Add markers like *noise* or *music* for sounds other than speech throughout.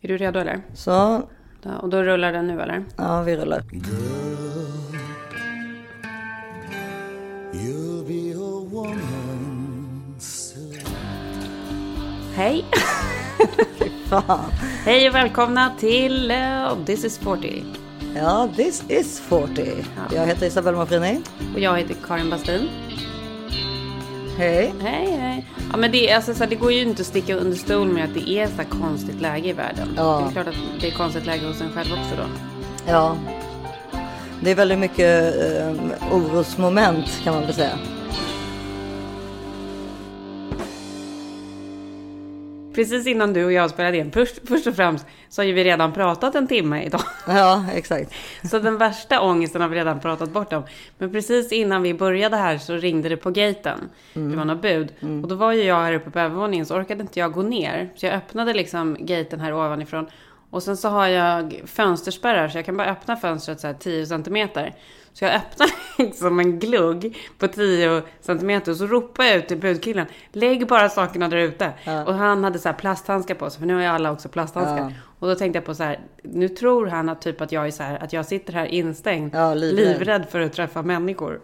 Är du redo eller? Så, Ja, och då rullar den nu eller? ja vi rullar. Hej! Hej och välkomna till uh, This is 40. Ja, this is 40. Jag heter Isabella Mafrini. Och jag heter Karin Bastin. Hej. Hej hej. Ja men det, alltså, så här, det går ju inte att sticka under stol med att det är så här konstigt läge i världen. Ja. Det är klart att det är konstigt läge hos en själv också då. Ja. Det är väldigt mycket eh, orosmoment kan man väl säga. Precis innan du och jag spelade in, först, först och främst så har ju vi redan pratat en timme idag. Ja, exakt. Så den värsta ångesten har vi redan pratat bort om. Men precis innan vi började här så ringde det på gaten. Det var något bud. Och då var ju jag här uppe på övervåningen så orkade inte jag gå ner. Så jag öppnade liksom gaten här ovanifrån. Och sen så har jag fönsterspärrar så jag kan bara öppna fönstret så här 10 centimeter. Så jag öppnar *laughs* liksom en glugg på 10 centimeter och så ropar jag ut till budkillen. Lägg bara sakerna där ute. Och han hade så här plasthandskar på sig för nu har ju alla också plasthandskar. Ja. Och då tänkte jag på så här, nu tror han att typ att jag är så här, att jag sitter här instängd, Ja, livrädd. livrädd för att träffa människor.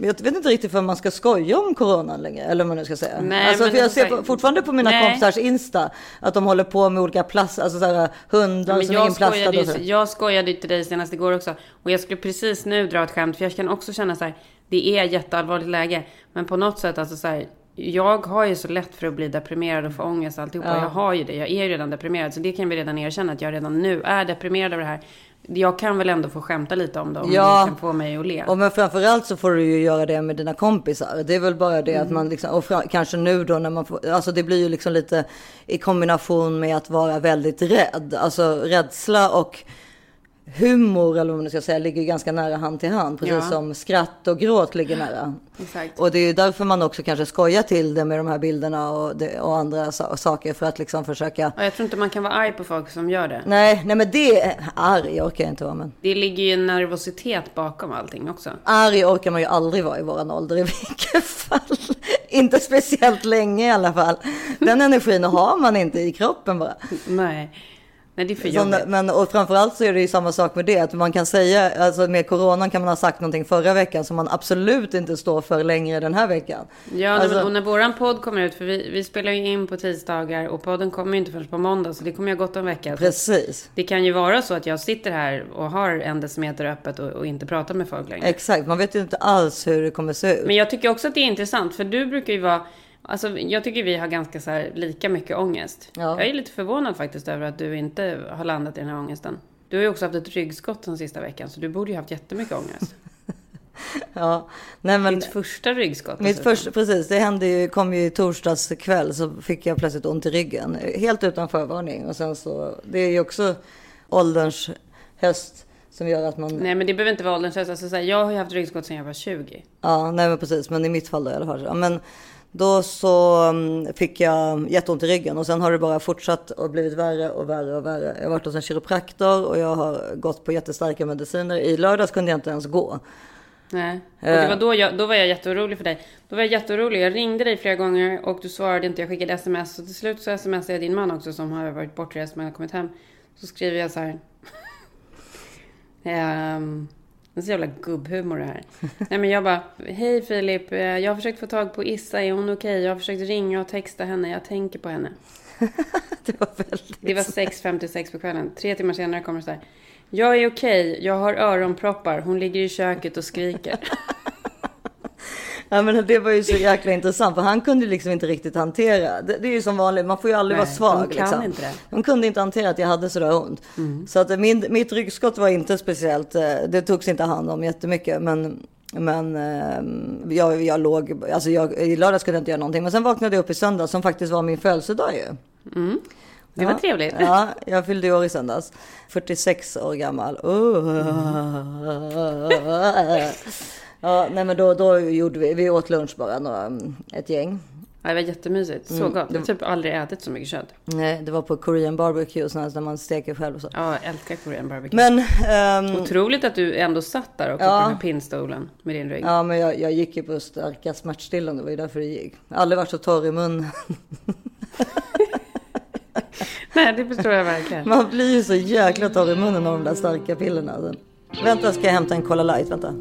Men Jag vet inte riktigt för man ska skoja om coronan längre, eller vad man nu ska säga. Nej, alltså, för jag ser på, fortfarande på mina Nej. kompisars Insta att de håller på med olika plast, alltså såhär, hundar Men som är inplastade och så. jag skojade ju till dig senast igår också. Och jag skulle precis nu dra ett skämt, för jag kan också känna så här, det är jätteallvarligt läge. Men på något sätt, alltså så här, jag har ju så lätt för att bli deprimerad och få ångest och alltihopa. Jag har ju det, jag är ju redan deprimerad. Så det kan vi redan erkänna, att jag redan nu är deprimerad över det här. Jag kan väl ändå få skämta lite om det, om Ja. det kan få mig att le. Och men framförallt så får du ju göra det med dina kompisar. Det är väl bara det att man liksom, och kanske nu då när man får, alltså det blir ju liksom lite i kombination med att vara väldigt rädd. Alltså rädsla och humor eller vad man ska säga ligger ganska nära hand till hand. Precis Ja. som skratt och gråt ligger nära. Exakt. Och det är därför man också kanske skojar till det med de här bilderna och, det, och andra sa- saker för att liksom försöka. Och jag tror inte man kan vara arg på folk som gör det. Nej, nej men det är arg orkar jag inte vara men. Det ligger ju en nervositet bakom allting också. Arg orkar man ju aldrig vara i våran ålder i vilket fall. inte speciellt länge i alla fall. Den energin har man inte i kroppen bara. Nej, Nej det är för jobbigt. men, och framförallt så är det ju samma sak med det. Att man kan säga, alltså med coronan kan man ha sagt någonting förra veckan som man absolut inte står för längre den här veckan. Ja, Alltså- men, och när våran podd kommer ut, för vi, vi spelar ju in på tisdagar och podden kommer ju inte förrän på måndag, så det kommer ju ha gått en vecka. Precis. Det kan ju vara så att jag sitter här och har en decimeter öppet och, och inte pratar med folk längre. Exakt, man vet ju inte alls hur det kommer se ut. Men jag tycker också att det är intressant, för du brukar ju vara... Alltså, jag tycker vi har ganska så här, lika mycket ångest. Ja. Jag är lite förvånad faktiskt över att du inte har landat i den här ångesten. Du har ju också haft ett ryggskott den sista veckan, så du borde ju haft jättemycket ångest. *laughs* Ja, nej men Ditt första ryggskott. mitt första, precis, det hände ju, kom ju i torsdags kväll så fick jag plötsligt ont i ryggen. Helt utan förvarning. Och sen så, det är ju också ålderns höst som gör att man, Nej, men det behöver inte vara ålderns höst. Alltså, så här, jag har ju haft ryggskott sedan jag var 20. ja nej men precis, men i mitt fall då i alla fall. Men då så mm, fick jag jätteont i ryggen och sen har det bara fortsatt och blivit värre och värre och värre. Jag har varit hos en kiropraktor och jag har gått på jättestarka mediciner. I lördags kunde jag inte ens gå. Nej. Och Eh. det var då, jag, då var jag jätteorolig för dig. Då var jag jätteorolig. Jag ringde dig flera gånger och du svarade inte. Jag skickade sms. Och till slut så smsade jag din man också som har varit bortrest men har kommit hem. Så skriver jag så här. *laughs* Ehm, det är så jävla gubbhumor det här. *laughs* Nej men jag bara. Hej Filip. eh, Jag har försökt få tag på Issa. Är hon okej? Jag har försökt ringa och texta henne. Jag tänker på henne. *laughs* Det var väldigt... Det var 6.56 på kvällen. Tre timmar senare kommer det så här. Jag är okej. Jag har öronproppar. Hon ligger i köket och skriker. *laughs* *laughs* Ja, men det var ju så jäkla intressant för han kunde liksom inte riktigt hantera. Det, det är ju som vanligt, man får ju aldrig Nej, vara svag. de kan liksom. inte det. De kunde inte hantera att jag hade sådär ont. Så att min, mitt ryggskott var inte speciellt, eh, det togs inte hand om jättemycket. Men, men eh, jag, jag låg, alltså jag, i lördags kunde jag inte göra någonting. Men sen vaknade jag upp i söndag som faktiskt var min födelsedag ju. Det var Ja. trevligt. Ja, jag fyllde år i söndags. 46 år gammal. Oh. *laughs* Ja, nej men då, då gjorde vi, vi åt lunch bara, några, ett gäng. Ja, det var jättemysigt. Så Mm, gott. Jag har typ aldrig ätit så mycket kött. Nej, det var på Korean barbecue, sådana där man steker själv och så. Ja, jag älskar Korean barbecue. Men, ehm, Otroligt att du ändå satt där också Ja. på den här pinnstolen med din rygg. ja, men jag, jag gick ju på starka smärtstillande, det var ju därför det gick. Aldrig varit så torr i munnen. *laughs* Nej, det förstår jag verkligen. Man blir ju så jäkla torr i munnen av de där starka pillerna. Vänta, ska jag hämta en Cola light? Vänta.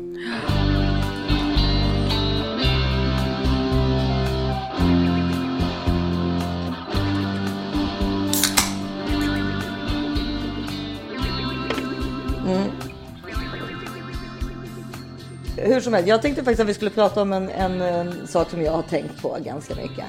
Hur som helst, jag tänkte faktiskt att vi skulle prata om en, en, en sak som jag har tänkt på ganska mycket.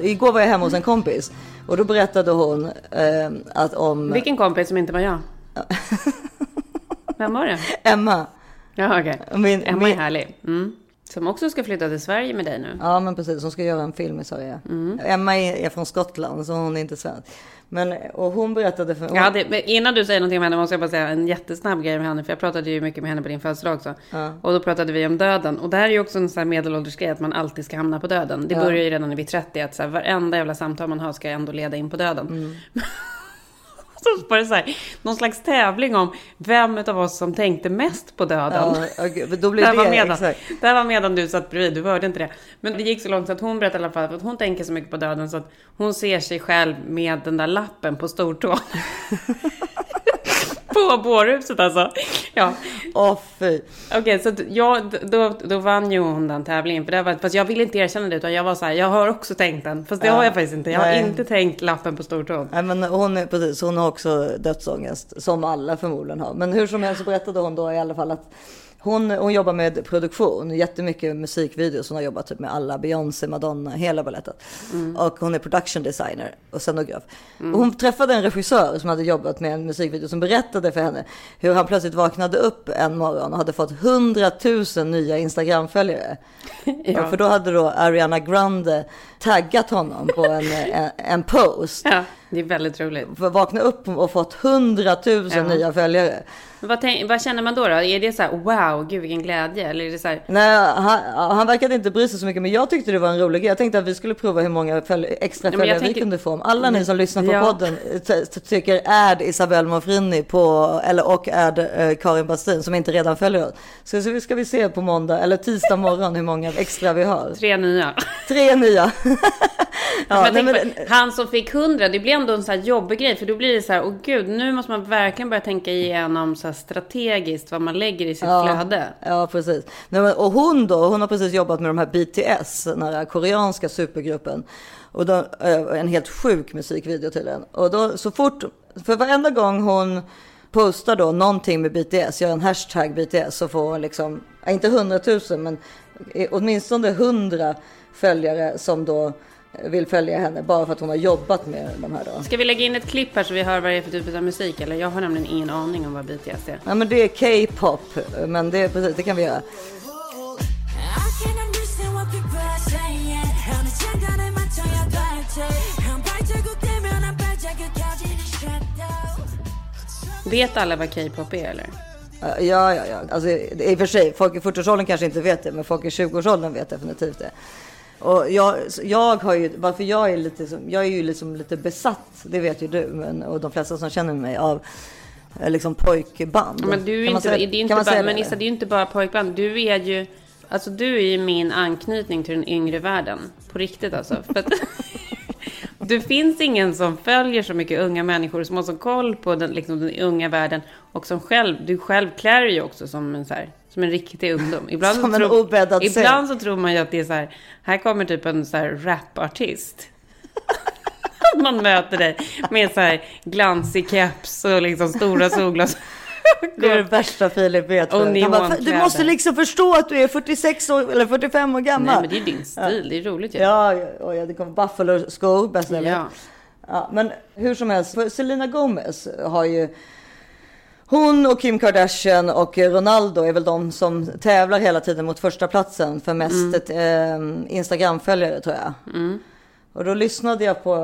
Igår var jag hemma hos en kompis och då berättade hon eh, att om Vilken kompis som inte var jag? *laughs* Vem var det? Emma. Ja, okej. Min- Emma min- är härlig. Mm. Som också ska flytta till Sverige med dig nu. Ja men precis, hon ska göra en film i Sverige. Emma är, är från Skottland så hon är inte svensk. Men, och hon berättade för hade, men innan du säger någonting om henne måste jag bara säga en jättesnabb grej med henne. För jag pratade ju mycket med henne på din födelsedag också. Och då pratade vi om döden. Och det här är ju också en sån här medelåldersgrej att man alltid ska hamna på döden. Det Ja. börjar ju redan när vi är 30 att så här, varenda jävla samtal man har ska ändå leda in på döden. *laughs* *laughs* så var det så här, någon slags tävling om vem av oss som tänkte mest på döden. Ja, men då Det blir här, var det, medan, exakt. det här var medan du satt bredvid, du hörde inte det. Men det gick så långt så att hon berättade i alla fall att hon tänker så mycket på döden så att hon ser sig själv med den där lappen på stortån. *laughs* på bårhuset alltså. Ja, Åh fy. okej så att jag, då, då vann ju hon den tävlingen. För det var, fast jag ville inte erkänna det utan jag var så här, jag har också tänkt den. Fast det Ja. har jag faktiskt inte. Jag har Nej. inte tänkt lappen på stortån. Nej, men hon, är, precis, hon har också dödsångest, som alla förmodligen har. Men hur som helst så berättade hon då i alla fall att hon, hon jobbar med produktion, jättemycket musikvideos. Hon har jobbat typ med alla, Beyoncé, Madonna, hela baletten. Och hon är production designer och scenograf. Och hon träffade en regissör som hade jobbat med en musikvideo som berättade för henne hur han plötsligt vaknade upp en morgon och hade fått 100 000 nya Instagram-följare. *laughs* Ja. För då hade då Ariana Grande taggat honom på en, en, en post. Ja, det är väldigt roligt. Vakna upp och fått 100 000 Ja. nya följare. Vad, tänk, vad känner man då, då? Är det så här, wow, gud vilken glädje? Eller är det så här, Nej, han, han verkade inte bry sig så mycket, men jag tyckte det var en rolig grej. Jag tänkte att vi skulle prova hur många följ, extra följare vi tänker- kunde få. Om alla ni som lyssnar på Ja. podden t- tycker add Isabelle Monfrini på, eller och add eh, Karin Bastin som inte redan följer oss. Så vi- ska vi se på måndag eller tisdag morgon hur många extra vi har. tre nya? Tre nya. Ja, ja, nej, men, på, han som fick 100, det blir ändå en så här jobbig grej. För då blir det så här, åh gud, nu måste man verkligen börja tänka igenom så strategiskt vad man lägger i sitt flöde. Ja, precis. Nej, men, och hon då, hon har precis jobbat med de här BTS, den här koreanska supergruppen. Och då, eh, en helt sjuk musikvideo tydligen. Och då så fort, för varenda gång hon postar då någonting med BTS, gör en hashtag BTS, så får hon liksom, ja, inte 100 000 men åtminstone 100 följare som då vill följa henne bara för att hon har jobbat med de här då. Ska vi lägga in ett klipp här så vi hör vad det är för typ av musik? Eller jag har nämligen ingen aning om vad BTS är. Ja men det är K-pop, men det, precis, det kan vi göra. Vet alla vad K-pop är eller? Ja, ja, ja. Alltså, I och för sig, folk i 40-årsåldern kanske inte vet det, men folk i 20-årsåldern vet definitivt det. Och jag, jag har ju, varför jag är lite, jag är ju liksom lite besatt, det vet ju du, men, och de flesta som känner mig, av eh, liksom pojkband. Men du är Kan man inte, säga- det är ju kan inte man bara, säga men det? Issa, det är ju inte bara pojkband. Du är ju, alltså du är ju min anknytning till den yngre världen. På riktigt alltså. *laughs* För att, *laughs* det finns ingen som följer så mycket unga människor som har så koll på den, liksom, den unga världen. Och som själv, du själv klär dig ju också som en, så här, som en riktig ungdom. *laughs* Ibland, Som så en tror- obäddad säng. Ibland så tror man ju att det är så här, här kommer typ en så här rapartist. *laughs* Man möter dig med så här glansig keps och liksom stora solglasögon. *laughs* Det är det värsta Filip vet. Bara, du måste liksom förstå att du är 46 år, eller 45 år gammal. Nej, men det är din stil. Det är roligt ju. Ja, ja, ja, det kommer Buffalo-skor, bäst jag vet. Ja. Ja, men hur som helst, Selena Gomez har ju... Hon och Kim Kardashian och Ronaldo är väl de som tävlar hela tiden mot första platsen för mest Mm. eh, Instagram-följare tror jag. Och då lyssnade jag på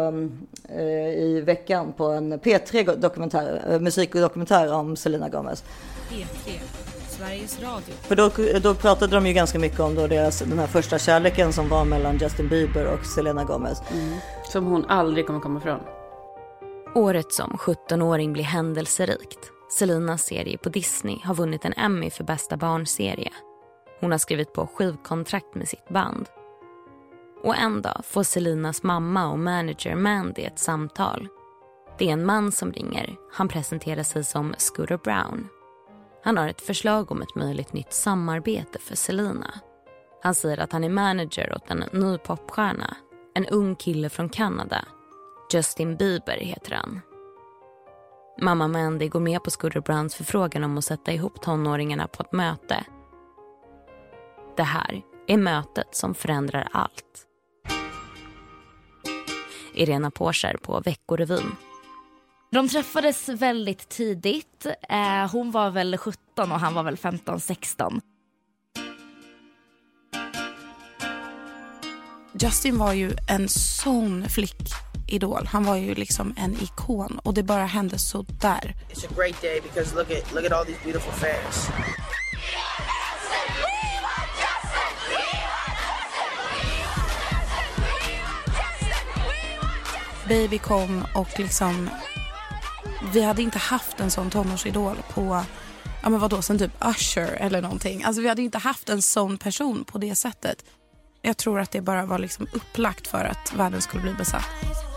eh, i veckan på en P3 dokumentär, eh, musikdokumentär om Selena Gomez. P3, Sveriges Radio. För då, då pratade de ju ganska mycket om då deras, den här första kärleken som var mellan Justin Bieber och Selena Gomez. Som hon aldrig kommer komma ifrån. Året som 17-åring blir händelserikt. Selinas serie på Disney har vunnit en Emmy för bästa barnserie. Hon har skrivit på skivkontrakt med sitt band. Och en dag får Selinas mamma och manager Mandy ett samtal. Det är en man som ringer. Han presenterar sig som Scooter Brown. Han har ett förslag om ett möjligt nytt samarbete för Selina. Han säger att han är manager åt en ny popstjärna. En ung kille från Kanada. Justin Bieber heter han. Mamma Mandy går med på Scooter Browns förfrågan om att sätta ihop tonåringarna på ett möte. Det här är mötet som förändrar allt. Irena Porser på Veckorevyn. De träffades väldigt tidigt. Eh, hon var väl 17 och han var väl 15-16. Justin var ju en sån flickidol. Han var ju liksom en ikon och det bara hände så där. It's a great day because look at look at all these beautiful fans. Baby kom och liksom vi hade inte haft en sån tonårsidol på ja men vadå, sen typ Usher eller någonting. Alltså vi hade inte haft en sån person på det sättet. Jag tror att det bara var liksom upplagt för att världen skulle bli besatt.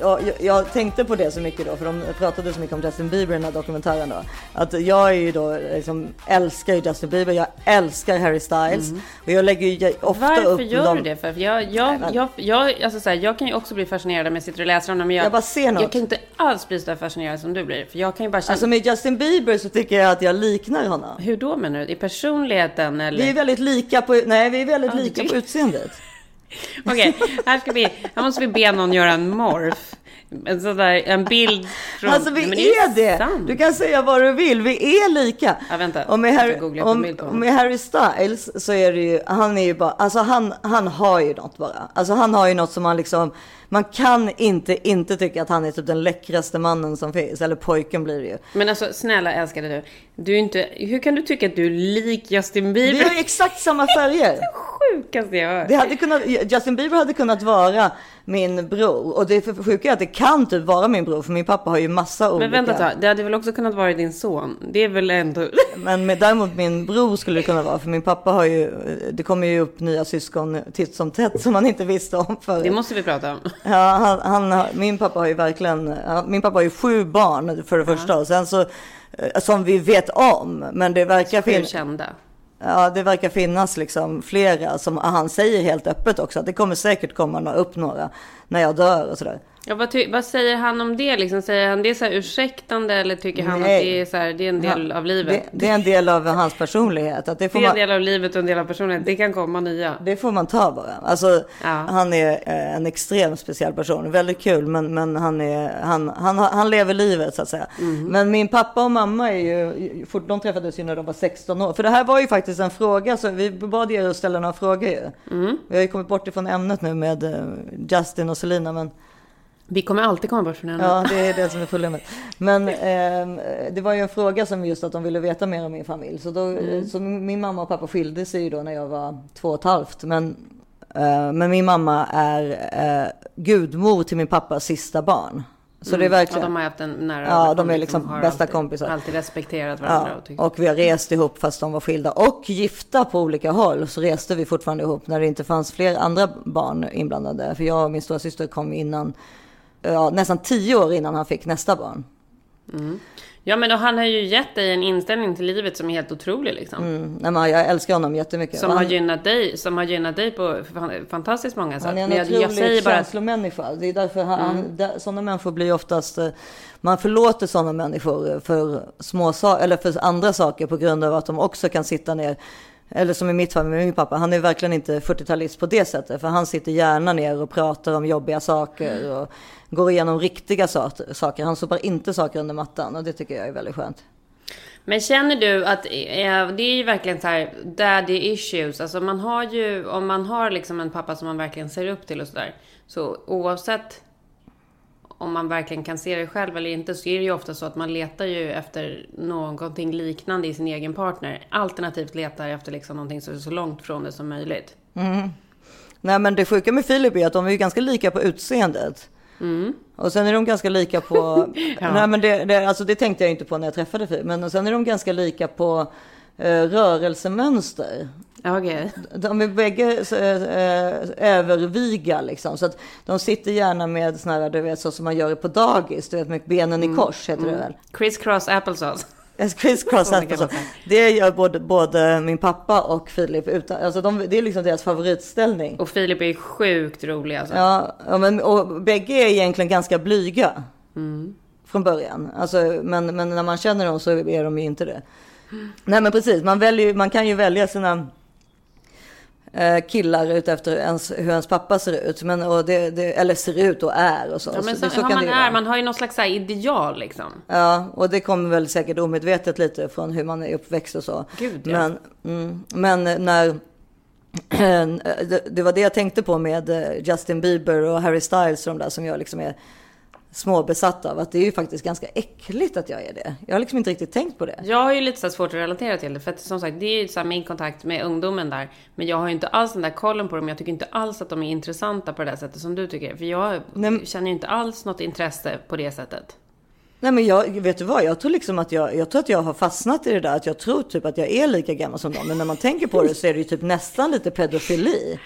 Jag, jag tänkte på det så mycket då, för de pratade så mycket om Justin Bieber i den här dokumentären då. Att jag är ju då, liksom, älskar ju Justin Bieber, jag älskar Harry Styles. Och jag lägger ju ofta upp Varför gör dem. du det? För jag, jag, Nej, jag, jag, alltså så här, jag kan ju också bli fascinerad om jag sitter och läser om dem. Men jag, Jag bara ser något. Jag kan inte alls bli så fascinerad som du blir. För jag kan ju bara känna... Alltså med Justin Bieber så tycker jag att jag liknar honom. hur då menar du? I personligheten eller? Vi är väldigt lika på, nej vi är väldigt du lika tycker- på utseendet. Okej, här ska vi... Här måste vi be någon göra en morf. En sån där, en bild från... Alltså vi Nej, är det! sant. Du kan säga vad du vill, vi är lika. Ja, vänta. Och med, Harry, om, honom. med Harry Styles så är det ju, han är ju bara, alltså han, han har ju något bara. Alltså han har ju något som man liksom, man kan inte inte tycka att han är typ den läckraste mannen som finns. Eller pojken blir det ju. Men alltså snälla älskade du. Du är inte... Hur kan du tycka att du är lik Justin Vi Bieber? har ju exakt samma färger. *laughs* sjukaste jag hört. Det hade kunnat, Justin Bieber hade kunnat vara min bror. Och det för- sjuka är att det kan typ vara min bror. För min pappa har ju massa olika. Men vänta ett tag, det hade väl också kunnat vara din son? Det är väl ändå... *laughs* Men med, däremot min bror skulle det kunna vara. För min pappa har ju, det kommer ju upp nya syskon titt som tätt som man inte visste om förut. Det måste vi prata om. Ja, han, han, min pappa har ju verkligen, min pappa har ju sju barn för det första. Och sen så, eh, som vi vet om. Men det verkar finnas. kända. Ja, det verkar finnas liksom flera som han säger helt öppet också. Att det kommer säkert komma upp några när jag dör och sådär. Ja, vad, vad säger han om det? Liksom, säger han det så här ursäktande eller tycker han Nej. att det är, så här, det är en del av livet? Det, det är en del av hans personlighet. Att det, får Det är en del av livet och en del av personligheten. Det kan komma nya. det får man ta bara. Alltså, Ja. Han är eh, en extremt speciell person. Väldigt kul, men, men han, är, han, han, han lever livet så att säga. Mhm. Men min pappa och mamma är ju, de träffades ju när de var 16 år. För det här var ju faktiskt en fråga, så vi bad er att ställa några frågor ju. Mm. Vi har ju kommit bort ifrån ämnet nu med eh, Justin och Selina, men Vi kommer alltid komma bort från henne. Ja, det är det som är problemet. Men ehm, det var ju en fråga som just att de ville veta mer om min familj. Så, då, Mm. så min mamma och pappa skilde sig ju då när jag var två och ett halvt. Men, eh, men min mamma är uh, gudmor till min pappas sista barn. Så det är verkligen... Mm. Ja, de har haft en nära Ja, de är liksom har bästa alltid, kompisar. Alltid respekterat varandra. Ja, och tyckt- och vi har rest ihop fast de var skilda och gifta på olika håll. Så reste vi fortfarande ihop när det inte fanns fler andra barn inblandade. För jag och min stora syster kom innan, ja, nästan tio år innan han fick nästa barn. Ja, men då, han har ju gett dig en inställning till livet som är helt otrolig. Liksom. Mm, nej, men jag älskar honom jättemycket. Som, Och har han, gynnat dig, som har gynnat dig på fan- fantastiskt många sätt. han är en Men jag, otrolig jag bara känslomänniska. Det är därför han, Mm. han, där, sådana människor blir oftast... eh, Man förlåter sådana människor för, små eller för andra saker på grund av att de också kan sitta ner. Eller som i mitt fall med min pappa, han är verkligen inte 40-talist på det sättet. För han sitter gärna ner och pratar om jobbiga saker och går igenom riktiga sa- saker. Han sopar inte saker under mattan och det tycker jag är väldigt skönt. Men känner du att eh, det är ju verkligen så här daddy issues. Alltså man har ju, om man har liksom en pappa som man verkligen ser upp till och sådär. Så oavsett om man verkligen kan se det själv eller inte så är det ju ofta så att man letar ju efter någonting liknande i sin egen partner. Alternativt letar efter liksom någonting som är så långt från det som möjligt. Nej men det sjuka med Filip är att de är ju ganska lika på utseendet. Och sen är de ganska lika på, *laughs* nej men det, det, alltså det tänkte jag inte på när jag träffade Filip, men sen är de ganska lika på eh, rörelsemönster. Ja, Okej. De är bägge så, eh, överviga liksom. Så att de sitter gärna med såna här, du vet så som man gör på dagis. Du vet med benen i kors heter det väl. Criss cross applesauce. Criss cross *laughs* applesauce. Det gör både, både min pappa och Filip. Utan, alltså de, det är liksom deras favoritställning. Och Filip är sjukt rolig alltså. Ja, ja, men, och bägge är egentligen ganska blyga. Mm. Från början. Alltså, men, men när man känner dem så är de ju inte det. Nej men precis, man, väljer, man kan ju välja sina eh, killar ut efter ens, hur ens pappa ser ut. Men, och det, det, eller ser ut och är och så. Ja, men så, så, så kan man, det är, vara. man har ju någon slags ideal liksom. Ja, och det kommer väl säkert omedvetet lite från hur man är uppväxt och så. Gud, ja. men, mm, men när... *clears throat* det, det var det jag tänkte på med eh, Justin Bieber och Harry Styles och de där som jag liksom är småbesatt av. Att det är ju faktiskt ganska äckligt att jag är det. Jag har liksom inte riktigt tänkt på det. Jag har ju lite så svårt att relatera till det. För att som sagt, det är ju så min kontakt med ungdomen där. Men jag har ju inte alls den där kollen på dem. Jag tycker inte alls att de är intressanta på det där sättet som du tycker. För jag Nej, känner ju inte alls något intresse på det sättet. Nej men jag, vet du vad, jag tror liksom att jag, jag tror att jag har fastnat i det där att jag tror typ att jag är lika gammal som dem. Men när man tänker på det så är det ju typ nästan lite pedofili.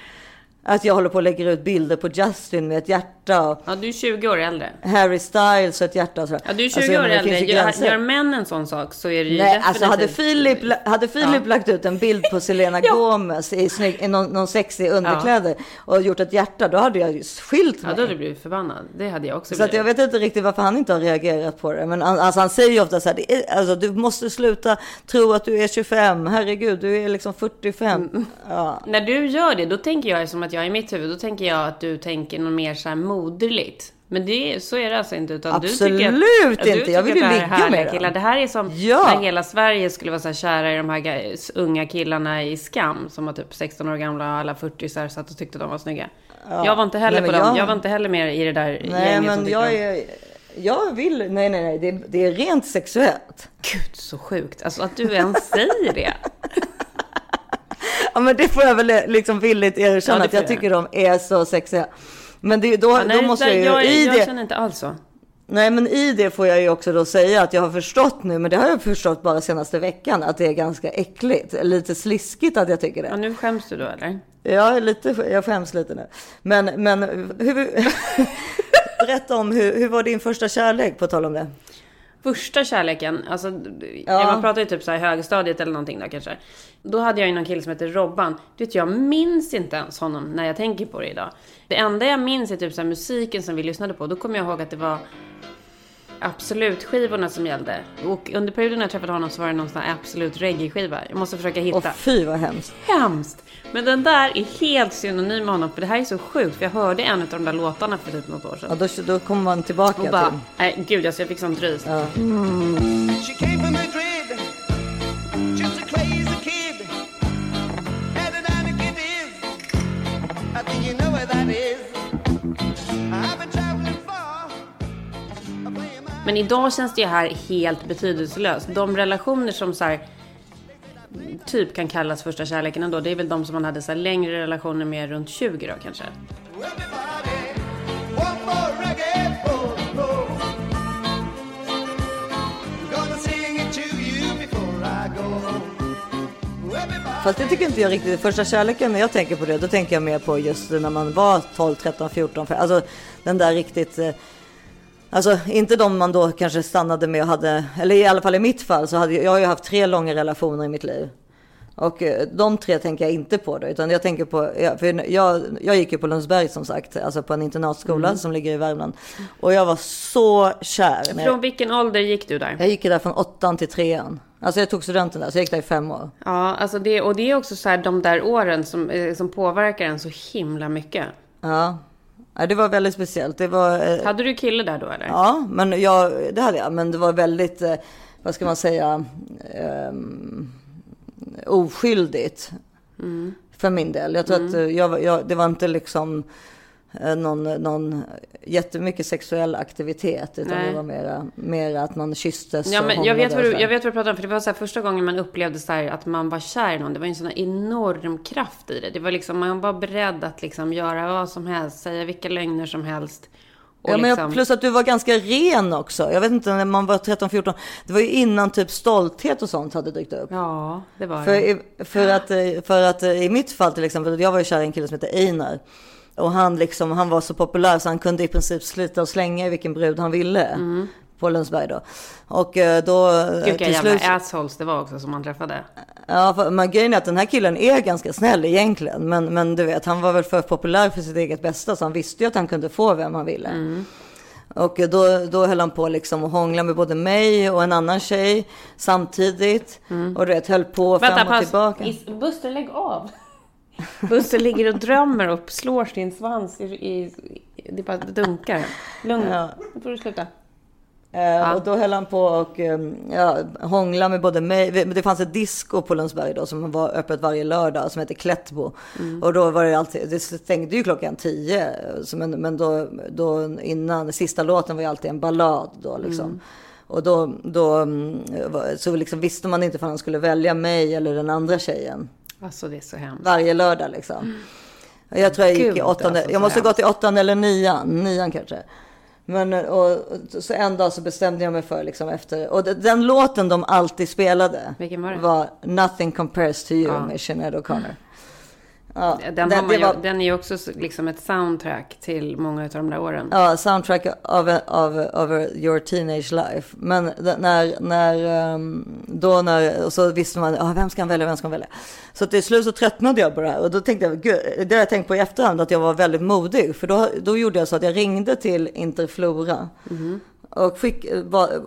Att jag håller på och lägger ut bilder på Justin med ett hjärta och Ja, du är 20 år äldre. Harry Styles och ett hjärta och sådär. Ja, du är 20 Alltså, år äldre. Gör, gör män en sån sak så är det ju Nej, alltså hade Filip, hade Filip lagt ut en bild på Selena *laughs* Gomez i, snygg, i någon, någon sexig underkläder och gjort ett hjärta, då hade jag skilt Ja, mig. då hade du blivit förbannad. Det hade jag också Så att jag vet inte riktigt varför han inte har reagerat på det. Men alltså, han säger ju ofta så här, är, alltså, du måste sluta tro att du är 25. Herregud, du är liksom 45. Mm. Ja. När du gör det, då tänker jag som att jag i mitt huvud, då tänker jag att du tänker något mer så här moderligt. Men det, så är det alltså inte. Utan Absolut du tycker att, inte. Du Jag vill ju ligga med dem. killar. Det här är som Ja. när hela Sverige skulle vara så här kära i de här ga- unga killarna i Skam. Som var typ 16 år gamla och alla 40 så här satt och tyckte de var snygga. Jag var inte heller Nej, på men dem. jag- Jag var inte heller med i det där Nej, gänget men jag är... Jag vill, nej nej nej, det, det är rent sexuellt. Gud, så sjukt. Alltså att du ens säger det. *laughs* Ja men det får jag väl liksom villigt erkänna Ja, att jag jag. tycker de är så sexiga. Men det, då, Ja, nej, då måste jag ju jag, i jag det... känner inte alls så. Nej men i det får jag ju också då säga att jag har förstått nu, men det har jag förstått bara senaste veckan, att det är ganska äckligt. Lite sliskigt att jag tycker det. Ja, nu skäms du då eller? Ja, lite, jag skäms lite nu. Men, men hur, *laughs* berätta om hur, hur var din första kärlek på tal om det? Första kärleken, alltså Ja. man pratar ju typ så här högstadiet eller någonting då kanske. Då hade jag ju någon kille som heter Robban. Du vet, jag minns inte ens honom när jag tänker på det idag. Det enda jag minns är typ så här musiken som vi lyssnade på. Då kommer jag ihåg att det var Absolut-skivorna som gällde. Och under perioden när jag träffade honom så var det någon sån här Absolut reggae-skiva. Jag måste försöka hitta. Och fy vad hemskt. Hemskt! Men den där är helt synonym med honom. För det här är så sjukt. För jag hörde en av de där låtarna för typ något år sedan. Ja, då, då kommer man tillbaka Och bara, till... nej gud alltså jag fick sånt rys. She came Men idag känns det ju här helt betydelselöst. De relationer som så här, typ kan kallas första kärleken ändå, det är väl de som man hade så här längre relationer med runt 20 då kanske. Fast det tycker inte jag riktigt. Första kärleken, när jag tänker på det, då tänker jag mer på just när man var 12, 13, 14. 15. Alltså den där riktigt... Eh, Alltså inte de man då kanske stannade med och hade, eller i alla fall i mitt fall så hade jag, har ju haft tre långa relationer i mitt liv. Och eh, de tre tänker jag inte på då, utan jag tänker på, för jag, jag gick ju på Lundsberg som sagt, alltså på en internatskola som ligger i Värmland. Och jag var så kär. När Från vilken ålder gick du där? jag gick där från åttan till trean. Alltså jag tog studenten där, så jag gick där i fem år. Ja, alltså det, och det är också så här de där åren som, eh, som påverkar en så himla mycket. Ja. Ja, det var väldigt speciellt. Det var, eh, Hade du kille där då eller? ja, men jag, det hade jag. Men det var väldigt, eh, vad ska man säga, ehm, oskyldigt. För min del. Jag tror att eh, jag, jag, det var inte liksom någon, någon jättemycket sexuell aktivitet. Utan Nej. det var mera, mera att man kysstes Ja, men jag vet, vad du, jag vet vad du pratar om, för det var så här första gången man upplevde så här att man var kär i någon. Det var en sån enorm kraft i det. Det var liksom, man var beredd att liksom göra vad som helst, säga vilka lögner som helst. Ja, men liksom- plus att du var ganska ren också. Jag vet inte, när man var 13-14. Det var ju innan typ stolthet och sånt hade dykt upp. Ja, det var För, det. för, att, eh, för att eh, i mitt fall till exempel, jag var ju kär i en kille som heter Einar. Och han, liksom, han var så populär så han kunde i princip slita och slänga vilken brud han ville. På Lundsberg då. Och eh, då eh, Mm. Gud, vilka jävla slut... assholes det var också som man träffade. Ja, för, men grejen är att den här killen är ganska snäll egentligen. Men, men du vet, han var väl för populär för sitt eget bästa. Så han visste ju att han kunde få vem han ville. Mm. Och då, då höll han på liksom att hångla med både mig och en annan tjej samtidigt. Och du vet, höll på fram Mm. Vänta, och paus. tillbaka. Buster, lägg av. Buster ligger och drömmer och slår sin svans i... i det bara dunkar. Lugn. Ja. Nu får du sluta. Eh, Och då höll han på och eh, ja, hångla med både mig. Det fanns ett disco på Lundsberg då som var öppet varje lördag som hette Klättbo. Och då var det alltid, det stängde ju klockan tio. Men men då, då innan, sista låten var ju alltid en ballad då liksom. Och då, då mm, så liksom visste man inte om han skulle välja mig eller den andra tjejen. Alltså det är så hemskt. Varje lördag liksom. Och Jag tror jag gick Gud, i åttonde, alltså, så jag måste ha gått i åttan eller nian, nian kanske. Men och, så en dag så bestämde jag mig för liksom efter, och de- den låten de alltid spelade var var Nothing Compares to You Ja. med Sinead O'Connor. Ja, Den, man det ju, var- den är ju också så- liksom ett soundtrack till många av de där åren. Ja, soundtrack of, of, of your teenage life. Men när, när, ehm, då när, och så visste man, ah, vem ska han välja, vem ska han välja? Så till slut så tröttnade jag på det här. Och då tänkte jag, gud, det har jag tänkt på i efterhand, att jag var väldigt modig. För då, då gjorde jag så att jag ringde till Interflora. Och skick,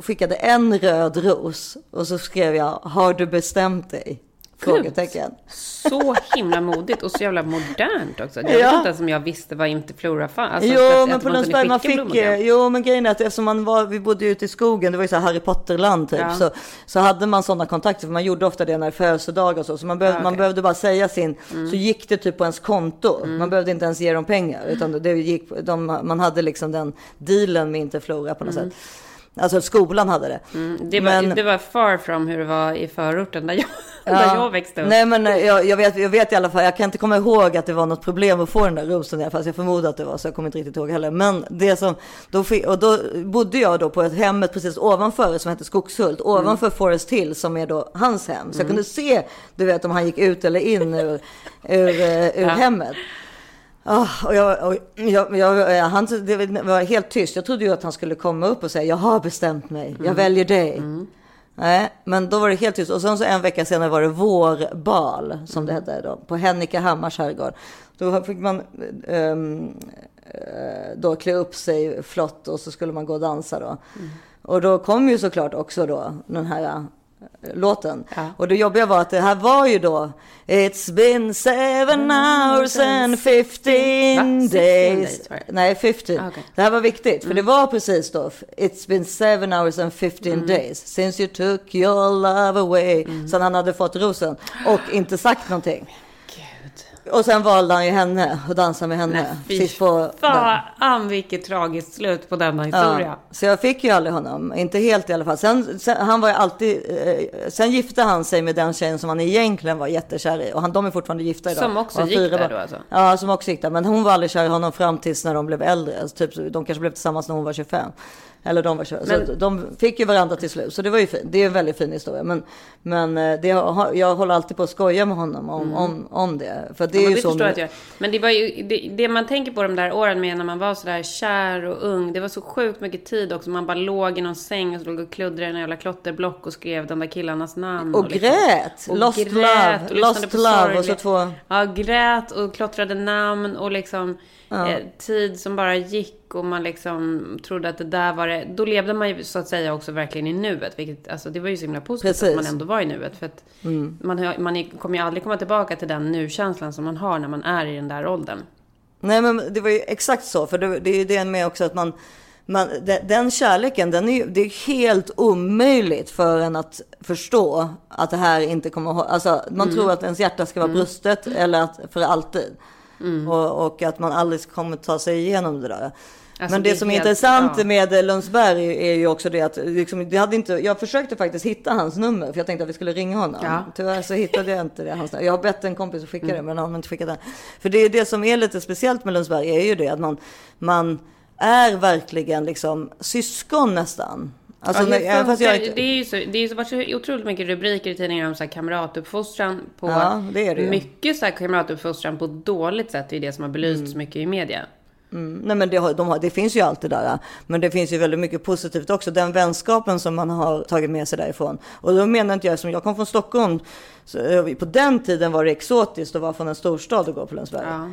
skickade en röd ros. Och så skrev jag, har du bestämt dig? Frågetecken. Så himla modigt och så jävla modernt också. Jag vet Ja. inte ens om jag visste vad inte flora fanns. Alltså, jo, att- men att på man Lundsberg man fick, jo men grejen är att eftersom man var, vi bodde ute i skogen, det var ju så här Harry Potter-land typ, Ja. så, så hade man sådana kontakter, för man gjorde ofta det när det är födelsedag och så, så man, behövde, Ja, man okej. behövde bara säga sin, Mm. så gick det typ på ens konto, man behövde inte ens ge dem pengar, utan det gick, de, man hade liksom den dealen med Interflora på något sätt. Alltså skolan hade det. Mm, det, var, Men- det var far from hur det var i förorten där jag, *laughs* Ja. där jag växte upp. Nej men eh, jag, jag, vet, jag vet i alla fall, jag kan inte komma ihåg att det var något problem att få den där rosen i alla fall. Så jag förmodar att det var så, jag kommer inte riktigt ihåg heller. Men det som, då, och då bodde jag då på ett hemmet precis ovanför som hette Skogshult, ovanför Forest Hill som är då hans hem. Så jag kunde se, du vet om han gick ut eller in ur, ur, eh, ur hemmet. Ah, och jag, och jag, jag, han, det var helt tyst. Jag trodde ju att han skulle komma upp och säga jag har bestämt mig, jag väljer dig. Nej, men då var det helt tyst. Och sen så en vecka senare var det vårbal, som det hette då, på Hennika Hammars herrgård. Då fick man eh, då klä upp sig flott och så skulle man gå och dansa då. Och då kom ju såklart också då den här eh, låten. Ja. Och det jobbiga var att det här var ju då It's been seven hours and 15 Va? 16 days. Nej, 15. Ah, okej. Det här var viktigt, för det var precis då. It's been seven hours and 15 days since you took your love away. Sen han hade fått rosen och inte sagt någonting. Och sen valde han ju henne och dansade med henne. Fy Sist på fan vilket tragiskt slut på denna historia. Ja, så jag fick ju aldrig honom, inte helt i alla fall. Sen, sen, han var alltid, eh, sen gifte han sig med den tjejen som han egentligen var jättekär i. Och han, de är fortfarande gifta idag. Som också gick där då alltså? Ja, som också gick där. Men hon var aldrig kär i honom fram tills när de blev äldre. Alltså, typ, de kanske blev tillsammans när hon var 25. Eller de var 25. Men- Så de fick ju varandra till slut. Så det var ju fint. Det är en väldigt fin historia. Men, men eh, det, jag håller alltid på att skoja med honom om, om, om det. För det Mm. Ja, är ju det så. jag Men det var ju, det, det man tänker på de där åren med när man var sådär kär och ung. Det var så sjukt mycket tid också. Man bara låg i någon säng och så låg och kluddrade i en jävla klotterblock och skrev de där killarnas namn. Och liksom- grät. och Lost grät love. och Lost love. Och så två. Ja, grät och klottrade namn och liksom eh, tid som bara gick och man liksom trodde att det där var det. Då levde man ju så att säga också verkligen i nuet. Vilket, alltså det var ju så himla positivt Precis. Mm. att man ändå var i nuet. För att man, har- man är- kommer ju aldrig komma tillbaka till den nu-känslan som man har när man är i den där åldern. Nej men det var ju exakt så, för det, det är ju det med också att man, man de- den kärleken, den är det är helt omöjligt för en att förstå att det här inte kommer att hå- Alltså man Mm. tror att ens hjärta ska vara brustet eller att för alltid. Mm. Och, och att man aldrig kommer ta sig igenom det där. Alltså, men det, det är som är helt- intressant ja. med Lundsberg är ju också det att liksom, det hade inte, jag försökte faktiskt hitta hans nummer för jag tänkte att vi skulle ringa honom. Ja. Mm. Tyvärr så hittade jag inte det. Hans, jag har bett en kompis att skicka det men han har inte skickat det. För det är det som är lite speciellt med Lundsberg är ju det att man, man är verkligen liksom syskon nästan. Alltså, Ja, när, funkar- jag inte, Det är ju så, det är så, varit otroligt mycket rubriker i tidningarna om så här kamratuppfostran på... Ja, det är det. Mycket så här kamratuppfostran på ett dåligt sätt. Det är det som har belysts Mm. mycket i media. Nej men det, har, de har, det finns ju allt det där. Men det finns ju väldigt mycket positivt också. Den vänskapen som man har tagit med sig därifrån. Och då menar inte jag, som jag kom från Stockholm. Så, eh, på den tiden var det exotiskt att vara från en storstad och gå på Lundsberg. Ja.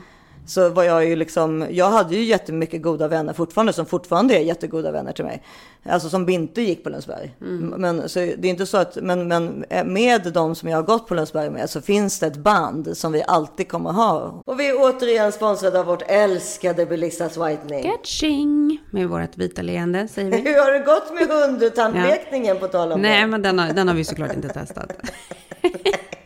Så var jag ju liksom, jag hade ju jättemycket goda vänner fortfarande som fortfarande är jättegoda vänner till mig. Alltså som inte gick på Lundsberg. Men så det är inte så att, men, men med de som jag har gått på Lundsberg med så finns det ett band som vi alltid kommer ha. Och vi är återigen sponsrade av vårt älskade Belissas Whitening. Catching! Med vårt vita leende, säger vi. *laughs* Hur har det gått med hundtandlekningen på tal om Nej, det? men den har, den har vi såklart inte testat. *laughs*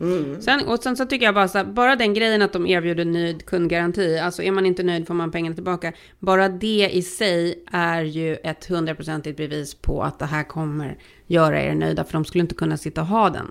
Mm. Sen, och sen så tycker jag bara så här, bara den grejen att de erbjuder nöjd kundgaranti, alltså är man inte nöjd får man pengarna tillbaka. Bara det i sig är ju ett hundraprocentigt bevis på att det här kommer göra er nöjda, för de skulle inte kunna sitta och ha den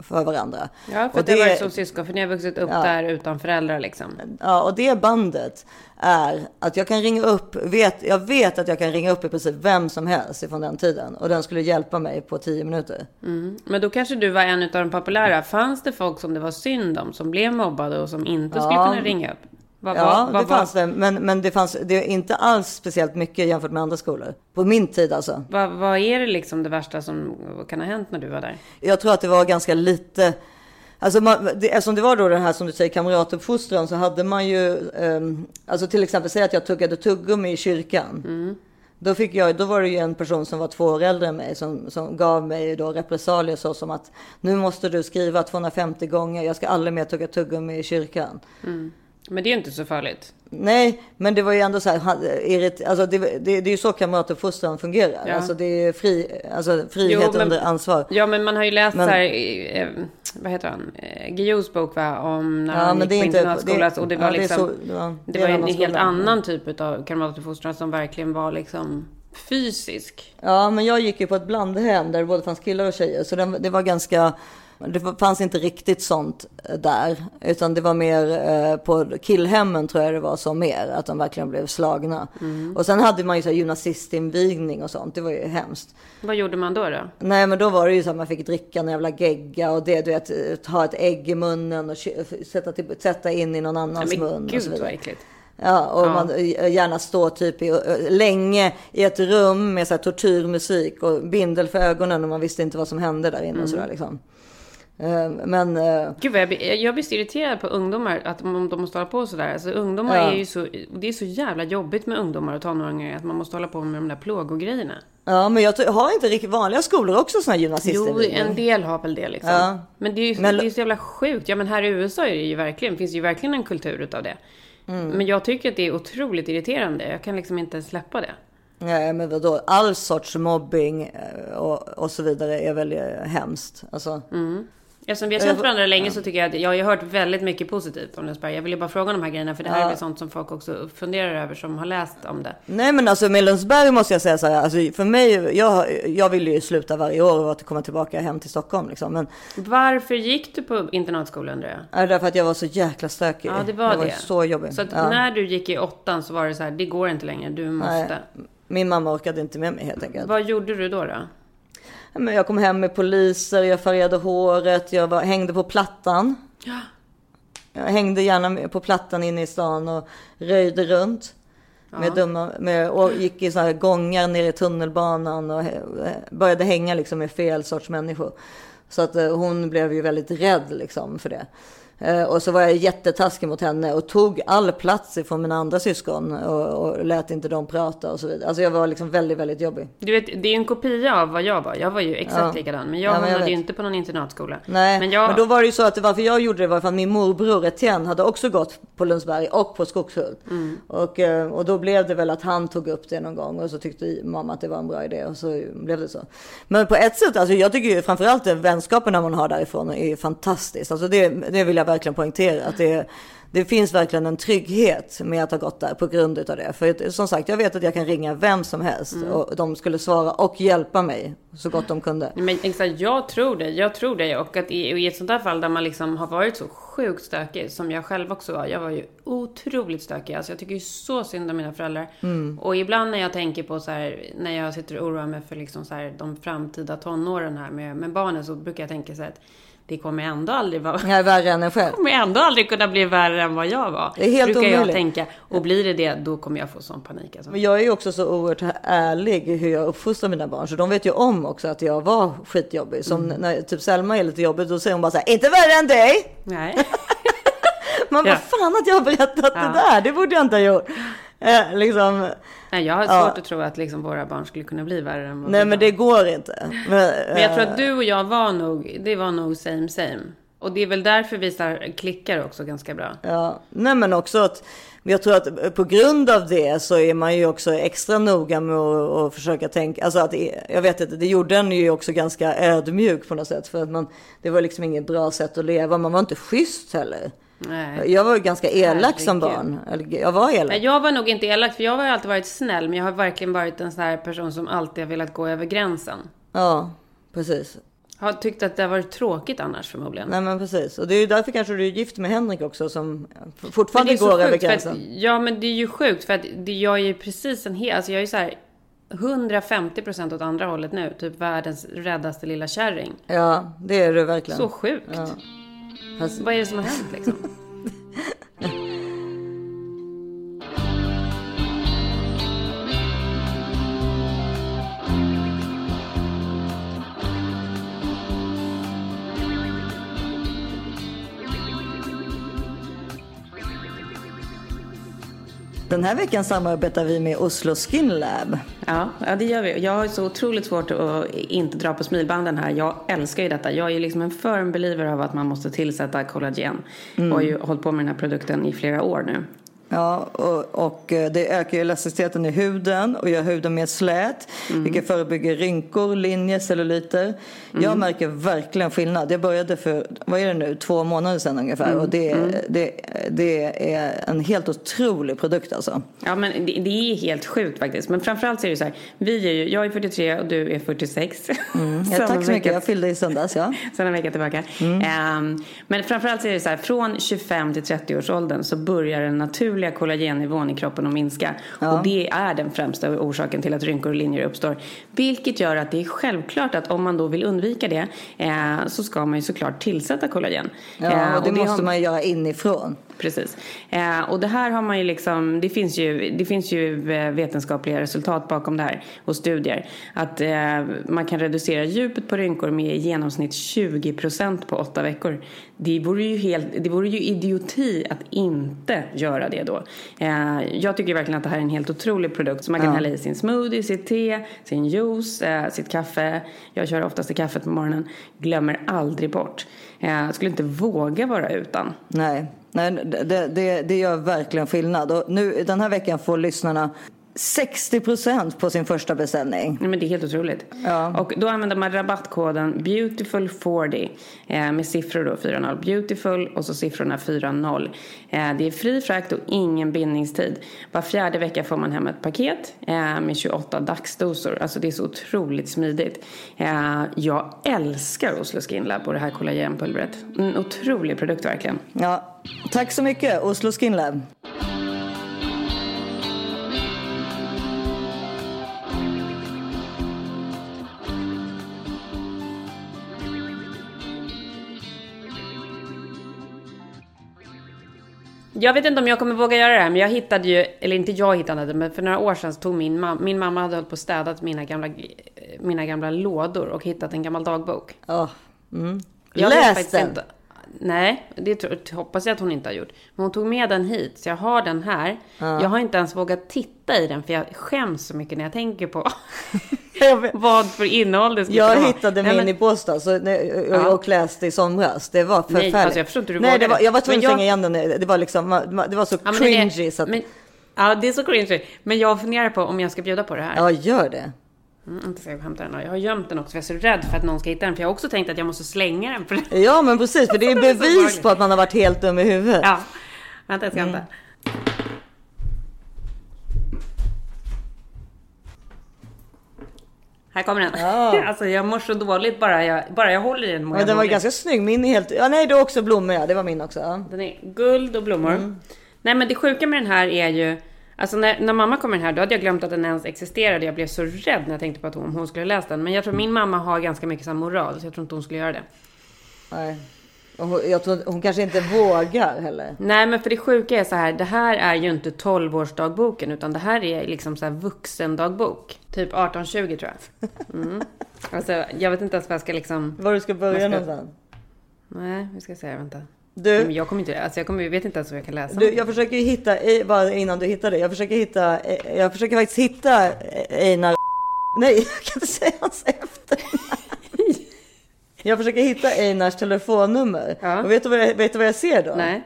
För varandra. Ja, för Och det har varit som syskon, för ni har vuxit upp där utan föräldrar liksom. Ja, och det bandet är att jag kan ringa upp, vet, jag vet att jag kan ringa upp i princip vem som helst ifrån den tiden och den skulle hjälpa mig på 10 minuter. Men då kanske du var en av de populära. Fanns det folk som det var synd om, som blev mobbade och som inte skulle Ja. kunna ringa upp? Vad, Ja, vad, det vad, fanns det, men, men det fanns det inte alls speciellt mycket jämfört med andra skolor. På min tid alltså. vad, är det liksom det värsta som kan ha hänt när du var där? Jag tror att det var ganska lite. Alltså man, det, eftersom det var då den här som du säger kamratuppfostran så hade man ju, ehm, alltså till exempel säga att jag tuggade tuggummi i kyrkan. Då, fick jag, då var det ju en person som var två år äldre än mig som, som gav mig då repressalier så som att nu måste du skriva 250 gånger, jag ska aldrig mer tugga tuggummi i kyrkan. Men det är ju inte så farligt. Nej, men det var ju ändå så här, alltså det, det, det är ju så kamratuppfostran fungerar. Ja. Alltså det är fri, alltså frihet Jo, men- under ansvar. Ja, men man har ju läst Men- så här, eh, vad heter han, eh, Guillous bok va, om när Ja, han gick det på inte- internatskola. det- och det ja, var det är liksom, så- ja, det det var en en helt annan typ av kamratuppfostran som verkligen var liksom fysisk. Ja, men jag gick ju på ett blandhem där det både fanns killar och tjejer. Så det, det var ganska, det fanns inte riktigt sånt eh, där. Utan det var mer eh, på killhemmen tror jag det var som mer. Att de verkligen blev slagna. Och sen hade man ju så här gymnasistinvigning och sånt. Det var ju hemskt. Vad gjorde man då? då? Nej men då var det ju så att man fick dricka en jävla gegga och det du vet, eh, ha ett ägg i munnen och sätta, sätta in i någon annans Men mun och så gud vidare. vad äckligt. Ja, och Ja. man gärna stå typ i, länge i ett rum med så tortyrmusik och bindel för ögonen och man visste inte vad som hände där inne och sådär liksom. Eh, Men eh, Gud vad jag, blir, jag blir så irriterad på ungdomar, att om de måste hålla på sådär. Alltså ungdomar Ja. är ju så, det är så jävla jobbigt med ungdomar och tonåringar att man måste hålla på med de där plågogrejerna. ja, men jag har inte riktigt vanliga skolor också såna här Jo, gymnasister? en del har väl det liksom. Ja. Men det är ju Men- det är så jävla sjukt. Ja men här i USA är det ju verkligen, finns ju verkligen en kultur utav det. Mm. Men jag tycker att det är otroligt irriterande. Jag kan liksom inte släppa det. Nej, men vadå? All sorts mobbing eh, och, och så vidare är väl hemskt. Alltså, Eftersom vi har känt varandra länge så tycker jag att jag har ju hört väldigt mycket positivt om Lundsberg. Jag ville bara fråga om de här grejerna för det här är väl sånt som folk också funderar över som har läst om det. Nej men alltså med Lundsberg måste jag säga så här, alltså för mig, jag, jag vill ju sluta varje år och att komma tillbaka hem till Stockholm liksom. Men Varför gick du på internatskola undrar jag? det därför att jag var så jäkla stökig. Ja, det var jag det. var så jobbig. Så att ja. när du gick i åttan så var det så här, det går inte längre, du måste. Min mamma orkade inte med mig helt enkelt. Vad gjorde du då? då? Men jag kom hem med poliser, jag färgade håret, jag var, hängde på plattan. Jag hängde gärna på plattan inne i stan och röjde runt. Med dumma, med, och gick i så här gångar ner i tunnelbanan och började hänga liksom med fel sorts människor. Så att eh, hon blev ju väldigt rädd liksom för det. Eh, och så var jag jättetaskig mot henne och tog all plats ifrån mina andra syskon och, och lät inte dem prata och så vidare. Alltså jag var liksom väldigt, väldigt jobbig. Du vet, det är ju en kopia av vad jag var. Jag var ju exakt Ja. likadan. Men jag Ja, men jag hamnade ju inte på någon internatskola. Nej, men men, jag... då var det ju så att varför jag gjorde det var för att min morbror Etienne hade också gått på Lundsberg och på Skogshult. Mm. Och, eh, och då blev det väl att han tog upp det någon gång och så tyckte mamma att det var en bra idé och så blev det så. Men på ett sätt, alltså jag tycker ju framförallt den vänskapen man har därifrån är fantastiskt. Alltså det, det vill jag verkligen poängtera. Att det, det finns verkligen en trygghet med att ha gått där på grund utav det. För som sagt, jag vet att jag kan ringa vem som helst Mm. och de skulle svara och hjälpa mig så gott de kunde. Men exakt, jag tror det. Jag tror det. Och att i, i ett sånt där fall där man liksom har varit så sjukt stökig, som jag själv också var. Jag var ju otroligt stökig. Alltså jag tycker ju så synd om mina föräldrar. Mm. Och ibland när jag tänker på så här, när jag sitter och oroar mig för liksom så här, de framtida tonåren här med, med barnen, så brukar jag tänka så här att det kommer ändå aldrig vara Jag är värre än en själv. *laughs* kommer ändå aldrig kunna bli värre än vad jag var. Det är helt brukar jag omöjligt. tänka. Och blir det det, då kommer jag få sån panik. Alltså. Men jag är ju också så oerhört ärlig i hur jag uppfostrar mina barn. Så de vet ju om också att jag var skitjobbig. Som Mm. när typ Selma är lite jobbig, då säger hon bara så här, inte värre än dig! Nej. *laughs* Man bara, Ja. fan att jag har berättat Ja. det där, det borde jag inte ha gjort. Eh, liksom, Nej, jag har Ja. svårt att tro att liksom våra barn skulle kunna bli värre än vad nej vi men var. det går inte. Men, Men jag tror eh, att du och jag var nog, det var nog same same. Och det är väl därför vi klickar också ganska bra. Ja, nej men också att jag tror att på grund av det så är man ju också extra noga med att, att försöka tänka, alltså att jag vet inte, det gjorde en ju också ganska ödmjuk på något sätt för att man, det var liksom inget bra sätt att leva, man var inte schysst heller. Nej. Jag var ju ganska elak som barn, jag var elak. Jag var nog inte elak, för jag har alltid varit snäll. Men jag har verkligen varit en sån här person som alltid har velat gå över gränsen. Ja, precis. Har tyckt att det har varit tråkigt annars förmodligen. Nej men precis, och det är ju därför kanske du är gift med Henrik också som fortfarande går över gränsen. Att, ja, men det är ju sjukt för att det, jag är ju precis en hel... Alltså jag är ju så här 150% åt andra hållet nu. Typ världens räddaste lilla kärring. Ja, det är du verkligen. Så sjukt. Ja. Fast- Vad är det som har hänt liksom? *laughs* Den här veckan samarbetar vi med Oslo Skin Lab. Ja, ja, det gör vi. Jag har så otroligt svårt att inte dra på smilbanden här. Jag älskar ju detta. Jag är liksom en firm believer av att man måste tillsätta kollagen. Mm. Och har ju hållit på med den här produkten i flera år nu. Ja, och, och eh, det ökar elasticiteten i huden och gör huden mer slät. Mm. Vilket förebygger rynkor, linjer, celluliter. Mm. Jag märker verkligen skillnad. Jag började för, vad är det nu, två månader sedan ungefär. Mm. Och det, det, det är en helt otrolig produkt alltså. Ja, men det, det är helt sjukt faktiskt. Men framförallt så är det så här. Vi är ju, jag är 43 och du är 46. Mm. Ja, *laughs* tack så mycket, jag fyllde i söndags. Ja. *laughs* Sen en vecka tillbaka. Mm. Ehm, men framförallt så är det så här, från 25 till 30 års åldern så börjar den naturliga kollagennivån i kroppen att minska. Och det är den främsta orsaken till att rynkor och linjer uppstår. Vilket gör att det är självklart att om man då vill undvika det eh, så ska man ju såklart tillsätta kollagen. Ja, Eh, och det, måste har- man göra inifrån. Precis. Eh, och det här har man ju liksom, det finns ju, det finns ju eh, vetenskapliga resultat bakom det här och studier. Att eh, man kan reducera djupet på rynkor med i genomsnitt 20% på åtta veckor. Det vore ju, helt, det vore ju idioti att inte göra det då. Eh, jag tycker verkligen att det här är en helt otrolig produkt som man kan hälla i sin smoothie, sitt te, sin juice, eh, sitt kaffe. Jag kör oftast i kaffet på morgonen. Glömmer aldrig bort. Eh, jag skulle inte våga vara utan. Nej, nej det, det, det gör verkligen skillnad. Och nu den här veckan får lyssnarna 60% på sin första beställning. Nej, men det är helt otroligt. Ja. Och då använder man rabattkoden beautiful40 eh, med siffror då 40 beautiful och så siffrorna 40. Eh, det är fri frakt och ingen bindningstid. Var fjärde vecka får man hem ett paket eh, med 28 dagsdosor. Alltså det är så otroligt smidigt. Eh, jag älskar Oslo Skin Lab och det här kollagenpulvret. En otrolig produkt verkligen. Ja, tack så mycket Oslo Skin Lab. Jag vet inte om jag kommer våga göra det här, men jag hittade ju, eller inte jag hittade det, men för några år sedan så tog min mamma, min mamma hade hållit på och städat mina gamla, mina gamla lådor och hittat en gammal dagbok. Ja. Mm. Jag Läs den. Inte, nej, det hoppas jag att hon inte har gjort. Men hon tog med den hit, så jag har den här. Jag har inte ens vågat titta i den, för jag skäms så mycket när jag tänker på *laughs* vad för innehåll det skulle Jag ha. hittade Nej, min men- i Båstad så, nej, och, Ja. och läste i somras. Det var förfärligt. alltså, jag förstår inte hur du Nej, det var, jag var tvungen att stänga igen den. Det var, liksom, det var så Ja, det är- cringy. så att, men, ja, det är så cringy. Men jag funderar på om jag ska bjuda på det här. ja, gör det. Mm, inte ska jag hämta den. Jag har gömt den också för jag är så rädd för att någon ska hitta den. För jag har också tänkt att jag måste slänga den. För... Ja, men precis. För det är *laughs* bevis på att man har varit helt dum i huvudet. Ja, vänta jag ska hämta. Här kommer den. Ja. *laughs* Alltså jag mår så dåligt bara jag, bara jag håller i den. Men den var ganska snygg. Min är helt... Ja, nej, det är också blommor. Ja. Det var min också. Ja. Den är guld och blommor. Mm. Nej men det sjuka med den här är ju Alltså när, när mamma kom den här då hade jag glömt att den ens existerade. Jag blev så rädd när jag tänkte på att hon, hon skulle läsa den. Men jag tror min mamma har ganska mycket här moral så jag tror inte hon skulle göra det. Nej. Hon, jag tror, hon kanske inte vågar heller. Nej men för det sjuka är så här, det här är ju inte 12-årsdagboken utan det här är liksom så här vuxendagbok. Typ 18-20 tror jag. Mm. Alltså jag vet inte ens vad jag ska liksom... Var du ska börja ska- någonstans. Nej, vi ska se, vänta. Nej, men Du, jag kommer inte, alltså jag kommer, vet inte ens vad jag kan läsa. du, jag försöker hitta, i- bara innan du hittar det. Jag försöker hitta, eh, jag försöker faktiskt hitta eh, Einar Nej, *laughs* jag kan inte säga hans efternamn. *laughs* Jag försöker hitta Einars telefonnummer. Ja. Och vet du, vad jag, vet du vad jag ser då? Nej.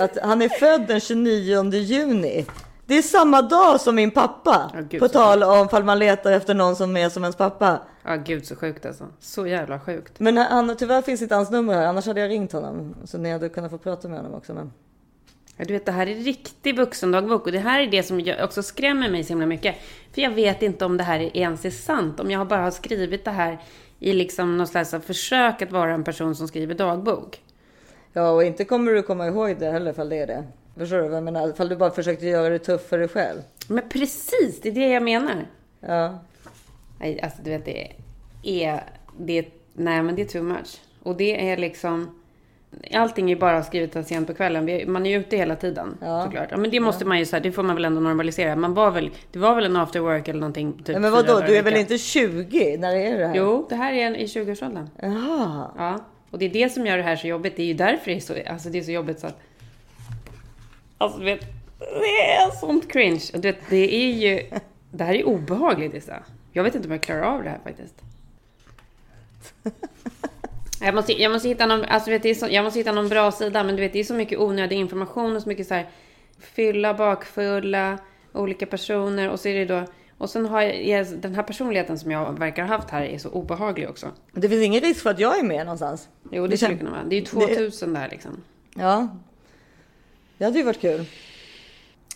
Att han är född den 29 juni. Det är samma dag som min pappa. Ja, gud, på tal om fall man letar efter någon som är som ens pappa. Ja gud så sjukt alltså. Så jävla sjukt. Men han, tyvärr finns inte hans nummer här, annars hade jag ringt honom. Så ni hade kunnat få prata med honom också. Men... Ja, du vet det här är riktig vuxendagbok och det här är det som också skrämmer mig så himla mycket. För jag vet inte om det här är ens är sant. Om jag bara har skrivit det här i liksom någon slags försök att vara en person som skriver dagbok. Ja, och inte kommer du komma ihåg det heller ifall det är det. Förstår du vad jag menar? Ifall du bara försökte göra det tufft för dig själv. Men precis, det är det jag menar. Ja. Nej, alltså du vet det är... Det nej men det är too much. Och det är liksom... Allting är bara skrivet sent på kvällen. Man är ju ute hela tiden Ja. såklart. Ja, men det måste man ju så här, det får man väl ändå normalisera. Man var väl, det var väl en after work eller någonting. Typ men vadå, du är väl inte 20 när är det här? Jo, det här är en i 20-årsåldern. Jaha. Ja, och det är det som gör det här så jobbigt. Det är ju därför det är så, alltså det är så jobbigt så att... Alltså vet, det är sånt cringe. Du vet, det är ju... Det här är obehagligt Issa. Jag vet inte om jag klarar av det här faktiskt. Jag måste, jag måste hitta någon, alltså vet, det är så, jag måste hitta någon bra sida, men du vet det är så mycket onödig information och så mycket så här fylla, bakfulla, olika personer och så är det då och sen har jag, den här personligheten som jag verkar ha haft här är så obehaglig också. Det finns ingen risk för att jag är med någonstans? Jo, det Det skulle kunna vara. Det är ju 2000 där liksom. Ja. Det hade ju varit kul.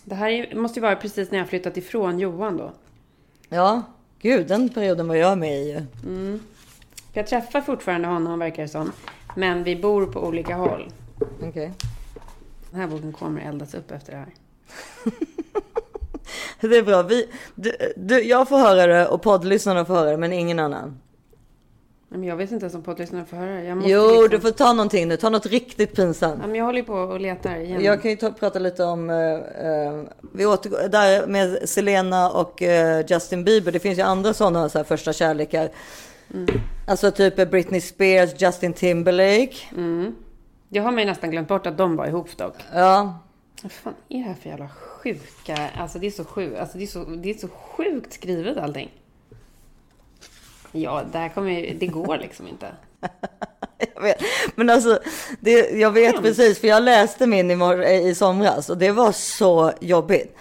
Det här är, måste ju vara precis när jag flyttat ifrån Johan då. Ja, gud, den perioden var jag med i. För jag träffar fortfarande honom verkar det som. Men vi bor på olika håll. Okej. Den här boken kommer eldas upp efter det här. *laughs* Det är bra. Vi, du, du, jag får höra det och poddlyssnarna får höra det, men ingen annan. Men jag vet inte ens om poddlyssnarna får höra. Jag måste Jo, liksom... du får ta någonting nu. Ta något riktigt pinsamt. Ja, men jag håller ju på och letar igen. Jag kan ju ta, prata lite om, eh, eh, vi återgår där med Selena och eh, Justin Bieber. Det finns ju andra sådana så här, första kärlekar. Alltså typ Britney Spears, Justin Timberlake. Jag har mig nästan glömt bort att de var ihop dock. Ja, Vad fan är det här för jävla sjuka... Alltså det är så sjukt, alltså, det är så, det är så sjukt skrivet allting. Ja, det här kommer ju... Det går liksom inte. *laughs* jag vet. Men alltså, det, jag vet Hemskt. precis för jag läste min i, mor- i somras och det var så jobbigt.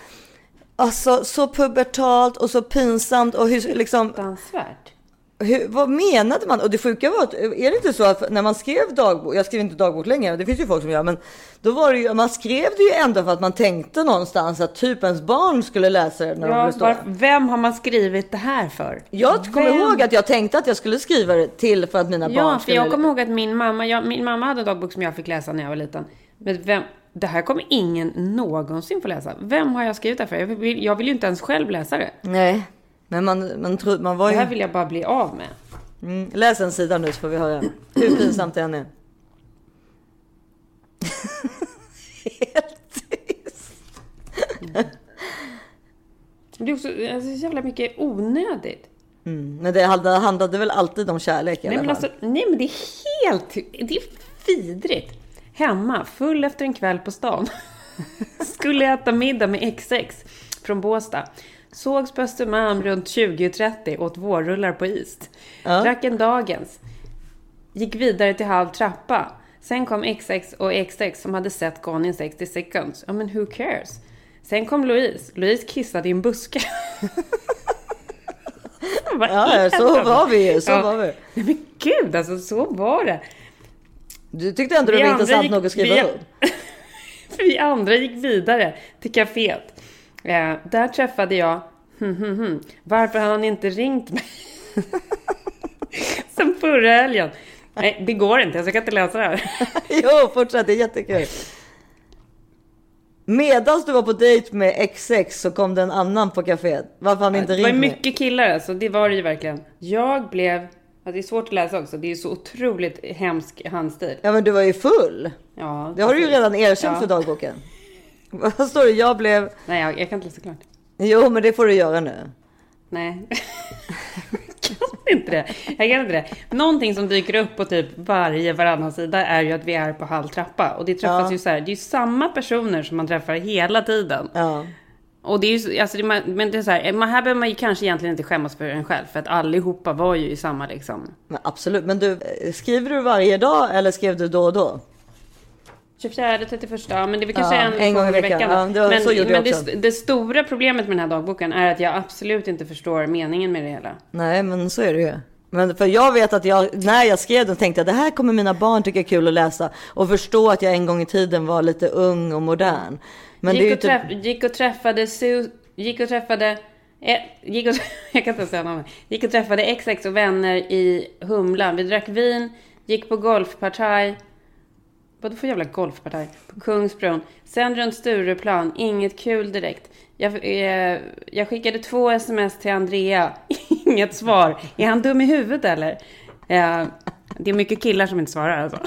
Alltså så pubertalt och så pinsamt och hur, liksom, Fruktansvärt. Hur, vad menade man? Och det sjuka var att, är det inte så att när man skrev dagbok, jag skriver inte dagbok längre, det finns ju folk som gör, men då var det ju, man skrev det ju ändå för att man tänkte någonstans att typ ens barn skulle läsa det när de Ja, blev stora. vem har man skrivit det här för? Jag kommer Vem? ihåg att jag tänkte att jag skulle skriva det till för att mina Ja, barn för skulle... jag kommer ihåg att min mamma, jag, min mamma hade en dagbok som jag fick läsa när jag var liten. Men vem, det här kommer ingen någonsin få läsa. Vem har jag skrivit det här för? Jag vill, jag vill ju inte ens själv läsa det. Nej, men man, man, tro, man var Det ju... här vill jag bara bli av med. Mm, läs en sida nu så får vi höra hur pinsamt det än är. *laughs* Helt tyst. Det är också alltså, så jävla mycket onödigt. Mm, men det handlade, handlade väl alltid om kärlek i Nej alla men, fall. alltså, nej men det är helt... Det är vidrigt. Hemma, full efter en kväll på stan. *laughs* Skulle äta middag med XX från Båstad. Sågs på Östermalm runt 20.30, åt vårrullar på is. Ja. Drack en dagens. Gick vidare till halv trappa. Sen kom XX och XX som hade sett Gone in 60 seconds. Ja men who cares? Sen kom Louise. Louise kissade i en buske. *laughs* Ja, så var vi så Ja. var vi. Nej men gud, alltså så var det. Du tyckte ändå det var intressant gick- nog att skriva vi- upp. *laughs* Vi andra gick vidare till kaféet. Eh, där träffade jag, hm, hm, hm, varför har han inte ringt mig? Som förra helgen. Nej, det går inte, jag kan inte läsa det här. *laughs* Jo, fortsätt, det är jättekul. Medan du var på dejt med XX så kom det en annan på kaféet. Varför han inte Det var mycket killar alltså, det var det ju verkligen. Jag blev, det är svårt att läsa också, det är ju så otroligt hemsk handstil. Ja, men du var ju full. Ja, Det har du ju redan erkänt Ja. för dagboken. Vad står det? Jag blev... Nej, jag, jag kan inte läsa klart. Jo, men det får du göra nu. Nej. jag kan inte det. Jag kan inte det. Någonting som dyker upp på typ varje varannan sida är ju att vi är på halv trappa. Och det träffas Ja. ju så här, det är ju samma personer som man träffar hela tiden. Ja. Och det är ju, så- alltså det, men det är så här, man, här behöver man ju kanske egentligen inte skämmas för en själv. För att allihopa var ju i samma liksom. Men absolut. Men du, eh, skriver du varje dag eller skrev du då och då? 24, 31, ja men det är väl kanske Ja, en, en gång i veckan. Ja, det men men det, det stora problemet med den här dagboken är att jag absolut inte förstår meningen med det hela. Nej, men så är det ju. Men för jag vet att jag, när jag skrev den tänkte jag det här kommer mina barn tycka är kul att läsa och förstå att jag en gång i tiden var lite ung och modern. Men gick, det är och typ, träff, gick och träffade Su, gick och träffade eh, gick och, *laughs* jag kan inte säga namnet. Gick och träffade XX och vänner i Humlan. Vi drack vin, gick på golfpartaj. Vadå för jävla golfpartaj? På Kungsbron. Sen runt Stureplan, inget kul direkt. Jag, eh, jag skickade två sms till Andrea, *laughs* inget svar. Är han dum i huvudet eller? Eh, det är mycket killar som inte svarar alltså.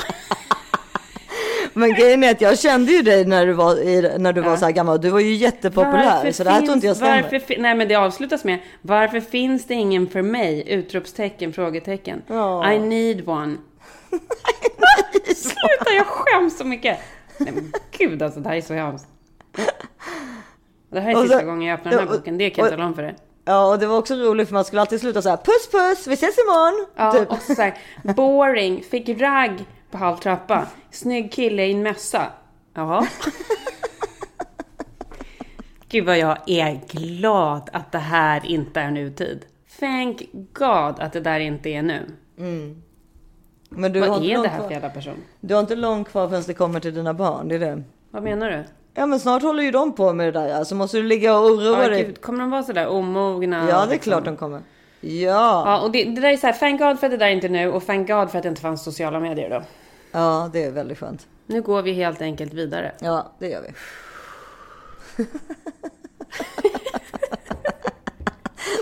*laughs* men grejen är att jag kände ju dig när du var, i, när du var Ja. så här gammal. Du var ju jättepopulär. Varför så det här tror inte jag finns- stämmer. varför, Nej men det avslutas med Varför finns det ingen för mig? Utropstecken, frågetecken. Ja. I need one. *laughs* *laughs* Sluta, jag skäms så mycket. Nej men gud alltså, det här är så hemskt. Det här är sista så- gången jag öppnar den här boken, det kan jag tala om för dig. Ja, och det var också roligt för man skulle alltid sluta så här. Puss puss, vi ses imorgon. Ja, typ. och så här, boring, fick ragg på halv trappa. Snygg kille i en mössa. Jaha. Gud vad jag är glad att det här inte är nutid. Thank God att det där inte är nu. Men du har, vad inte är det här för jävla person? du har inte långt kvar förrän det kommer till dina barn. Det är det. Vad menar du? Ja, men snart håller ju de på med det där. Alltså måste du ligga och oroa Ja, dig. gud, kommer de vara sådär omogna? Ja, det är liksom? klart de kommer. Ja. Ja, och det, det där är så här, thank God för att det där är inte nu och thank God för att det inte fanns sociala medier då. ja, det är väldigt skönt. Nu går vi helt enkelt vidare. Ja, det gör vi. *laughs*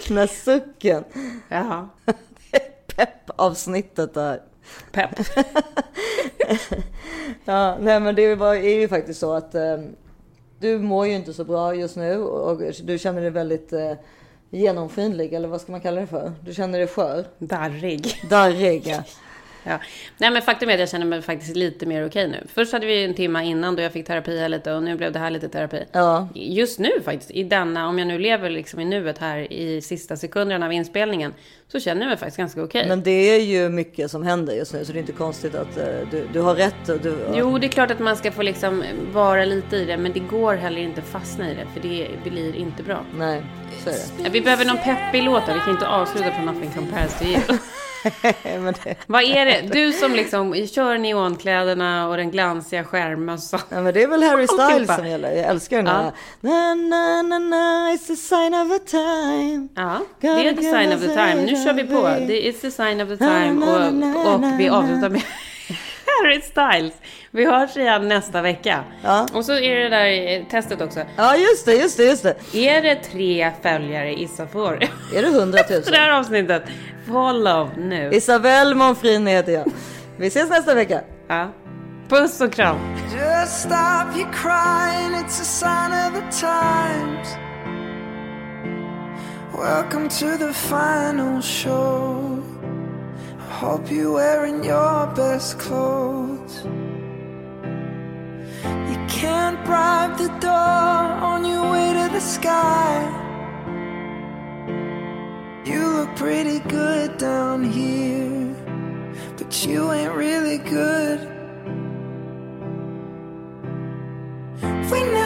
Den här sucken. Jaha. *laughs* pepp-avsnittet där. Pepp. *laughs* Ja, nej men det är ju faktiskt så att eh, du mår ju inte så bra just nu och du känner dig väldigt eh, genomskinlig eller vad ska man kalla det för? Du känner dig skör, Darrig. darrig. Ja. *laughs* Ja. Nej men faktum är att jag känner mig faktiskt lite mer okej nu. Först hade vi en timma innan då jag fick terapi här lite och nu blev det här lite terapi. Ja. Just nu faktiskt, i denna, om jag nu lever liksom i nuet här i sista sekunderna av inspelningen, så känner jag mig faktiskt ganska okej. Men det är ju mycket som händer just nu så det är inte konstigt att eh, du, du har rätt. Och du, Jo, det är klart att man ska få liksom vara lite i det, men det går heller inte att fastna i det, för det blir inte bra. Nej, så är det. Ja, Vi behöver någon peppig låt vi kan inte avsluta på Nothing Compares to You. *laughs* det, Vad är det? Du som liksom kör neonkläderna och den glansiga skärmmössan. ja, men det är väl Harry Styles som gäller. Jag älskar den Ja. här. Na, na, na, na, it's a sign of a time. Ja, det är the sign of the time. Nu kör vi på. Det the sign of the time. Och, och vi avslutar med *laughs* Harry Styles. Vi hörs igen nästa vecka. Ja. Och så är det där testet också. Ja, just det, just det, just det. Är det tre följare Issa får? Är det hundratusen? *laughs* Så det här avsnittet. Follow nu. Isabelle Monfrin heter jag. Vi ses nästa vecka. Ja. Puss och kram. Just stop your crying, it's a sign of the times. Welcome to the final show. I hope you're wearing your best clothes. You can't bribe the door on your way to the sky. You look pretty good down here, but you ain't really good. We never